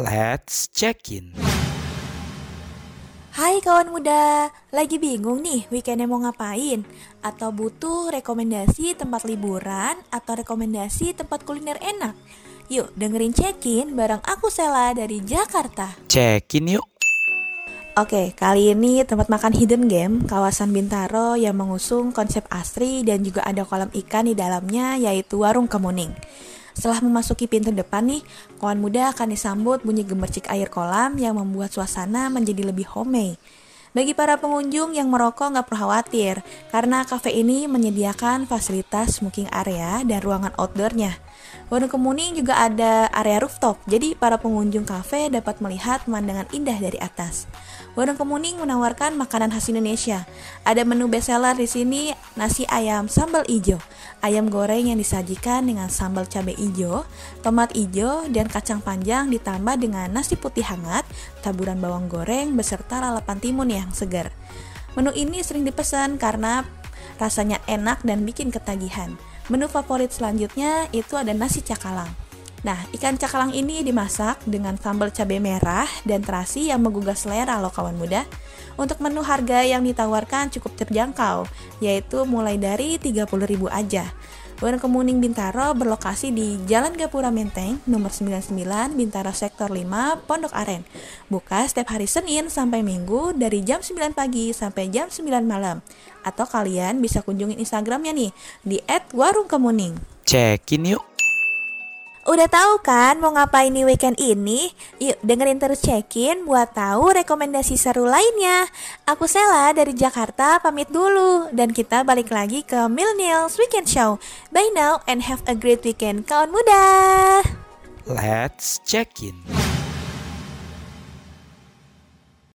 Let's check in. Hai kawan muda, lagi bingung nih weekendnya mau ngapain? Atau butuh rekomendasi tempat liburan atau rekomendasi tempat kuliner enak? Yuk dengerin check-in bareng aku Sela dari Jakarta. Check in yuk. Oke, kali ini tempat makan hidden game kawasan Bintaro yang mengusung konsep asri dan juga ada kolam ikan di dalamnya yaitu Warung Kemuning. Setelah memasuki pintu depan nih, kawan muda akan disambut bunyi gemercik air kolam yang membuat suasana menjadi lebih homey. Bagi para pengunjung yang merokok nggak perlu khawatir, karena kafe ini menyediakan fasilitas smoking area dan ruangan outdoornya. Warung Kemuning juga ada area rooftop, jadi para pengunjung kafe dapat melihat pemandangan indah dari atas. Warung Kemuning menawarkan makanan khas Indonesia. Ada menu bestseller di sini, nasi ayam sambal ijo, ayam goreng yang disajikan dengan sambal cabai ijo, tomat ijo, dan kacang panjang ditambah dengan nasi putih hangat, taburan bawang goreng beserta lalapan timun yang segar. Menu ini sering dipesan karena rasanya enak dan bikin ketagihan. Menu favorit selanjutnya itu ada nasi cakalang. Nah, ikan cakalang ini dimasak dengan sambal cabai merah dan terasi yang menggugah selera loh kawan muda. Untuk menu harga yang ditawarkan cukup terjangkau, yaitu mulai dari 30.000 aja. Warung Kemuning Bintaro berlokasi di Jalan Gapura Menteng, nomor 99, Bintaro Sektor 5, Pondok Aren. Buka setiap hari Senin sampai Minggu dari jam 9 pagi sampai jam 9 malam. Atau kalian bisa kunjungi Instagramnya nih, di @warungkemuning. Check in yuk. Udah tahu kan mau ngapain di weekend ini? Yuk dengerin terus check-in buat tahu rekomendasi seru lainnya. Aku Sela dari Jakarta pamit dulu dan kita balik lagi ke Millennials Weekend Show. Bye now and have a great weekend kawan muda. Let's check in.